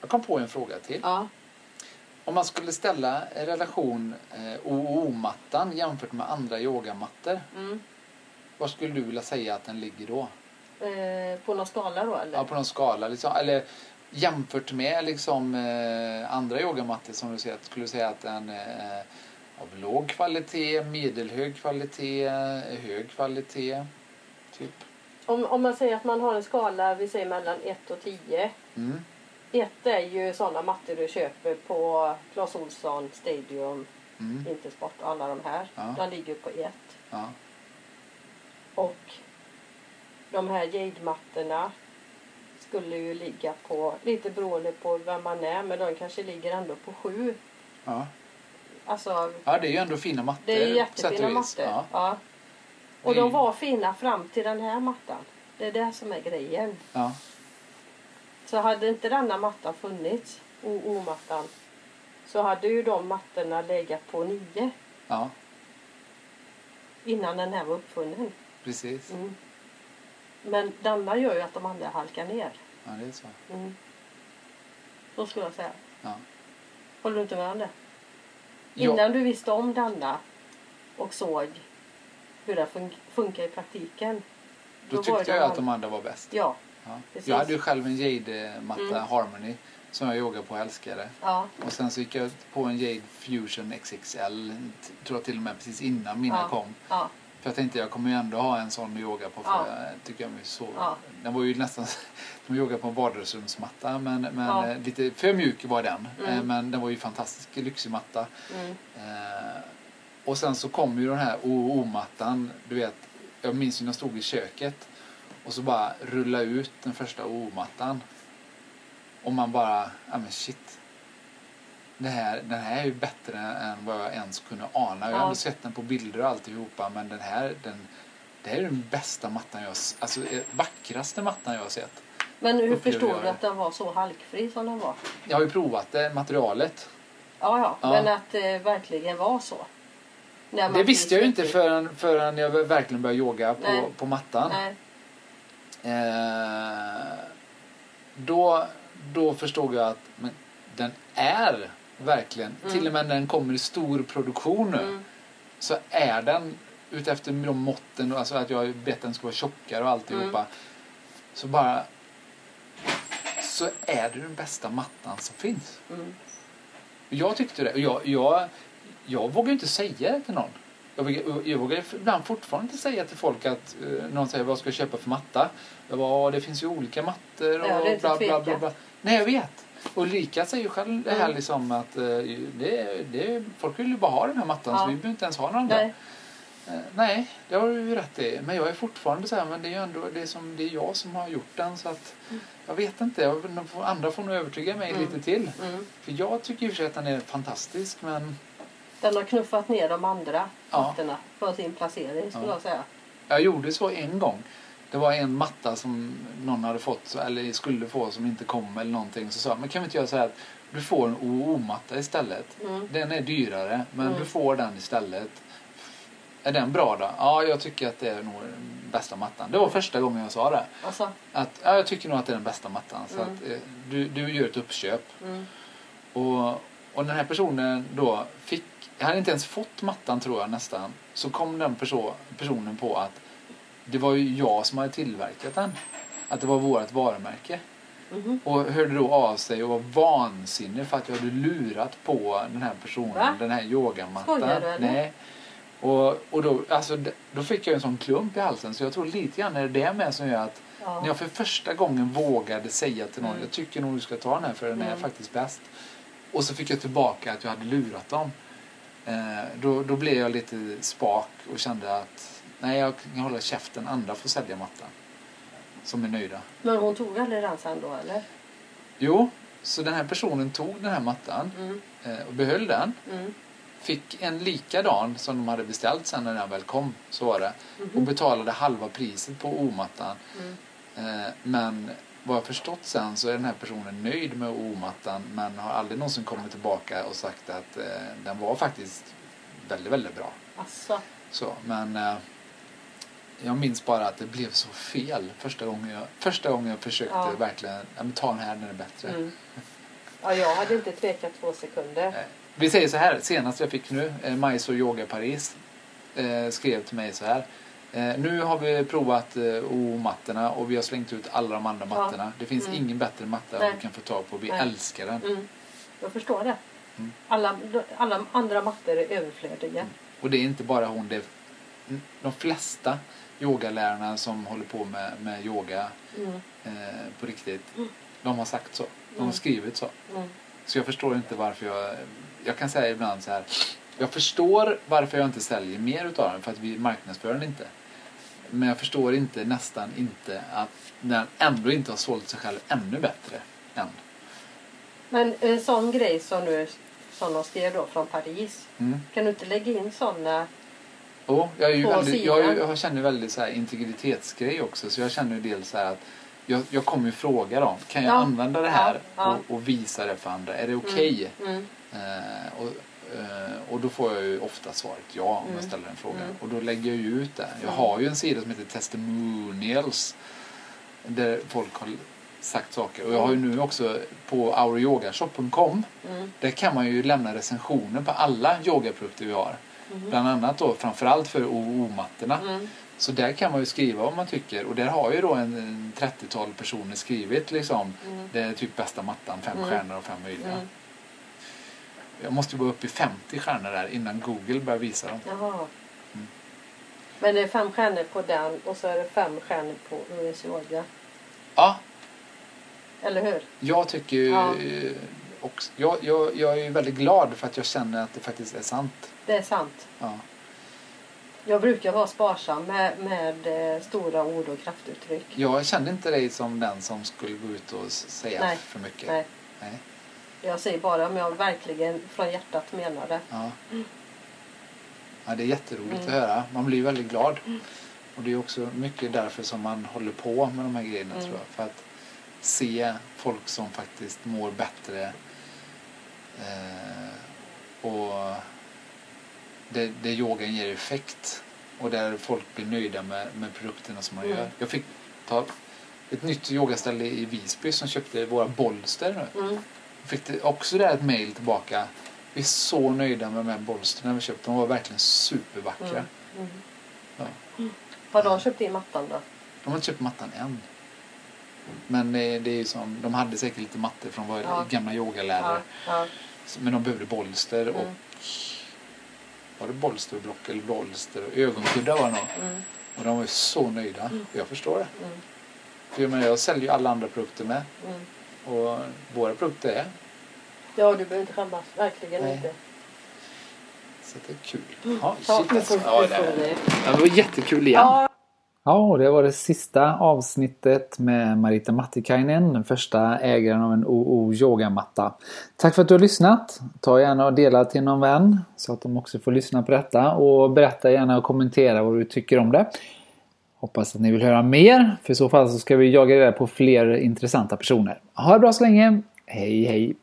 Jag kom på en fråga till. Ja. Om man skulle ställa en relation eh, OO-mattan jämfört med andra yogamattor. Mm. Var skulle du vilja säga att den ligger då? Eh, på någon skala då eller? Ja, på någon skala. Liksom, eller jämfört med liksom, eh, andra yogamattor som du säger, skulle du säga att den eh, av låg kvalitet, medelhög kvalitet, hög kvalitet? Typ. Om, om man säger att man har en skala, vi säger mellan 1 och 10. Mm. 1 är ju sådana mattor du köper på Clas Ohlson, Stadium, Mm. Intersport och alla de här. Ja. De ligger på 1. Ja. Och de här jade-mattorna skulle ju ligga på, lite beroende på vem man är, men de kanske ligger ändå på 7. Ja. Alltså, ja, det är ju ändå fina mattor. det är jättefina mattor. Ja. Ja. Och de var fina fram till den här mattan. Det är det som är grejen. Ja. Så hade inte denna mattan funnits, OO-mattan, så hade ju de mattorna legat på 9 ja, innan den här var uppfunnen. precis. Mm. Men denna gör ju att de andra halkar ner. Ja, det är så. Mm. Så skulle jag säga. Ja. Håller du inte med om det? Innan du visste om denna och såg hur det fun- funkar i praktiken. Då var tyckte jag att de andra var bäst. Ja, Ja. Jag hade ju själv en Jade-matta, Mm. Harmony, som jag yogade på och älskade. ja, Och sen så gick jag på en Jade Fusion XXL, tror jag till och med precis innan mina Ja. kom. ja, För jag tänkte jag kommer ju ändå ha en sån att yoga på för Ja. jag tycker jag så... Den var ju nästan som yoga på en vardagsrumsmatta men, men eh, lite för mjuk var den. Mm. Eh, Men den var ju fantastisk lyxig matta. mm, Eh, och sen så kom ju den här OO-mattan, du vet, jag minns ju när jag stod i köket och så bara rulla ut den första OO-mattan. Och man bara, ja men shit. Det här, den här är ju bättre än vad jag ens kunde ana. Jag har Ja. ändå sett den på bilder och alltihopa men den här, den, det här är den bästa mattan jag har s- alltså eh, vackraste mattan jag har sett. Men hur förstod du att den var så halkfri som den var? Jag har ju provat det, materialet. Ja, ja, Ja. men att det verkligen var så. Det visste jag ju inte förrän, förrän jag verkligen började yoga på, Nej. på mattan. Nej, Eh, då, då förstod jag att men, den är verkligen, Mm. till och med när den kommer i stor produktion nu, mm, så är den utefter de måtten, alltså att jag bett den ska vara tjockare och alltihopa. Mm. Så bara så är det den bästa mattan som finns. mm, Jag tyckte det. Jag, jag, jag vågar inte säga det till någon. Jag vågar, jag vågar ibland fortfarande inte säga till folk att eh, någon säger vad ska jag köpa för matta. Jag bara, "Ja, det finns ju olika mattor och Ja, bla, bla, bla, bla. Nej, jag vet. Och Ulrika säger ju själv det här Mm. liksom att eh, det, det, folk vill ju bara ha den här mattan så Ja. vi behöver inte ens ha någon nej, Eh, Nej, det har du ju rätt i. Men jag är fortfarande så här, men det är ju ändå det är, som, det är jag som har gjort den så att jag vet inte. Jag, andra får nog övertyga mig Mm. lite till. mm. För jag tycker och för sig att den är fantastisk men Den har knuffat ner de andra Ja. mattorna för sin placering skulle Ja. jag säga. jag gjorde så en gång. Det var en matta som någon hade fått eller skulle få som inte kom eller någonting. Så sa jag, men kan vi inte göra så här att du får en OO-matta istället. Mm. Den är dyrare men Mm. du får den istället. Är den bra då? Ja, jag tycker att det är nog den bästa mattan. Det var första gången jag sa det. Alltså, Att, ja, jag tycker nog att det är den bästa mattan. Så Mm. att, eh, du, du gör ett uppköp. mm, Och, och den här personen då fick, jag hade inte ens fått mattan tror jag nästan. Så kom den perso, personen på att det var ju jag som hade tillverkat den. Att det var vårt varumärke. mhm. Och hörde då av sig och var vansinnig för att jag hade lurat på den här personen, Va? den här yogamattan. Skojar du? Nej. Och, och då, alltså, då fick jag en sån klump i halsen så jag tror lite grann är det det med som gör att Ja. när jag för första gången vågade säga till någon Mm. jag tycker nog du ska ta den här för den är Mm. faktiskt bäst. Och så fick jag tillbaka att jag hade lurat dem. Eh, då, då blev jag lite spak och kände att nej jag kan hålla käften, andra får sälja mattan. Som är nöjda. Men hon tog aldrig den sen då eller? Jo, så den här personen tog den här mattan Mm, eh, och behöll den. mm, Fick en likadan som de hade beställt sen när den väl kom. Så var det. Och mhm, betalade halva priset på omattan. mm. Eh, men vad jag förstått sen så är den här personen nöjd med omattan men har aldrig någonsin kommit tillbaka och sagt att eh, den var faktiskt väldigt, väldigt bra. Alltså, Så, men eh, jag minns bara att det blev så fel första gången jag, första gången jag försökte Ja. verkligen ja, men ta den här, den är bättre. mm. Ja, jag hade inte tvekat två sekunder. Nej. Vi säger så här, senast jag fick nu, eh, Majs och Yoga Paris eh, skrev till mig så här. Eh, nu har vi provat eh, OO-mattorna och vi har slängt ut alla de andra Ja. mattorna. Det finns Mm. ingen bättre matta Nej. vi kan få tag på. Vi Nej. älskar den. Mm. Jag förstår det. Mm. Alla, alla andra mattor är överflödiga. Och det är inte bara hon, det är de flesta yogalärarna som håller på med, med yoga Mm. eh, på riktigt. Mm. De har sagt så. De har Mm. skrivit så. Mm. Så jag förstår inte varför jag... Jag kan säga ibland så här. Jag förstår varför jag inte säljer mer utav den för att vi marknadsför den inte. Men jag förstår inte, nästan inte, att den ändå inte har sålt sig själv ännu bättre än. Men en sån grej som nu som de skrev då från Paris. Mm. Kan du inte lägga in såna? Jo, jag, är ju På väldigt, jag, är jag känner väldigt så här integritetsgrej också. Så jag känner ju dels så att jag, jag kommer ju fråga dem. Kan jag Ja. använda det här Ja, ja. Och, och visa det för andra? Är det okej? Mm. Eh, och, eh, och då får jag ju ofta svaret ja om jag Mm. ställer den frågan. Mm. Och då lägger jag ju ut det. Jag Mm. har ju en sida som heter Testimonials. Där folk har sagt saker. Och jag har ju nu också på ouryogashop.com. Mm. Där kan man ju lämna recensioner på alla yogaprodukter vi har. Mm. Bland annat då framförallt för OO-mattorna. Mm. Så där kan man ju skriva vad man tycker. Och där har ju då en, en 30-tal personer skrivit liksom. Mm. Det är typ bästa mattan, fem Mm. stjärnor och fem möjliga. Jag måste ju gå upp i 50 stjärnor där innan Google börjar visa dem. Jaha. Mm. Men det är fem stjärnor på den och så är det fem stjärnor på US Yoga. Ja, Eller hur? jag tycker ju Ja. också, jag, jag, jag är ju väldigt glad för att jag känner att det faktiskt är sant. Det är sant. Ja. Jag brukar vara sparsam med, med eh, stora ord och kraftuttryck. Jag kände inte dig som den som skulle gå ut och säga Nej. för mycket. Nej. Nej. Jag säger bara om jag verkligen från hjärtat menar det. Ja. ja, det är jätteroligt Mm. att höra. Man blir väldigt glad. Och det är också mycket därför som man håller på med de här grejerna Mm. tror jag. För att se folk som faktiskt mår bättre. Eh, och det, det yogan ger effekt. Och där folk blir nöjda med, med produkterna som man Mm. gör. Jag fick ta ett nytt yogaställe i Visby som köpte våra bolster nu. Mm. Fick det också där ett mail tillbaka. Vi är så nöjda med de här bolsterna vi köpte. De var verkligen supervackra. Mm. Mm. Ja. Har de köpt in mattan då? De har inte köpt mattan än. Men det, det är ju som, de hade säkert lite mattor från våra Ja. gamla yogalärare. Ja. Men de behövde bolster och Mm. var det bolster och block eller bolster och ögonkuddar var det nog. Mm. Och de var ju så nöjda. Jag förstår det. Mm. För jag, menar, jag säljer ju alla andra produkter med. Mm. Och våra produkter är. Ja, du behöver inte skämmas. Verkligen Nej. inte. Så det är kul. Ja, Ja, shit, alltså. ja, det, var jättekul igen. Ja, Ja, och det var det sista avsnittet med Marita Mattikainen, den första ägaren av en OO yogamatta. Tack för att du har lyssnat. Ta gärna och dela till någon vän så att de också får lyssna på detta och berätta gärna och kommentera vad du tycker om det. Hoppas att ni vill höra mer, för i så fall så ska vi jaga reda på fler intressanta personer. Ha det bra så länge. Hej hej!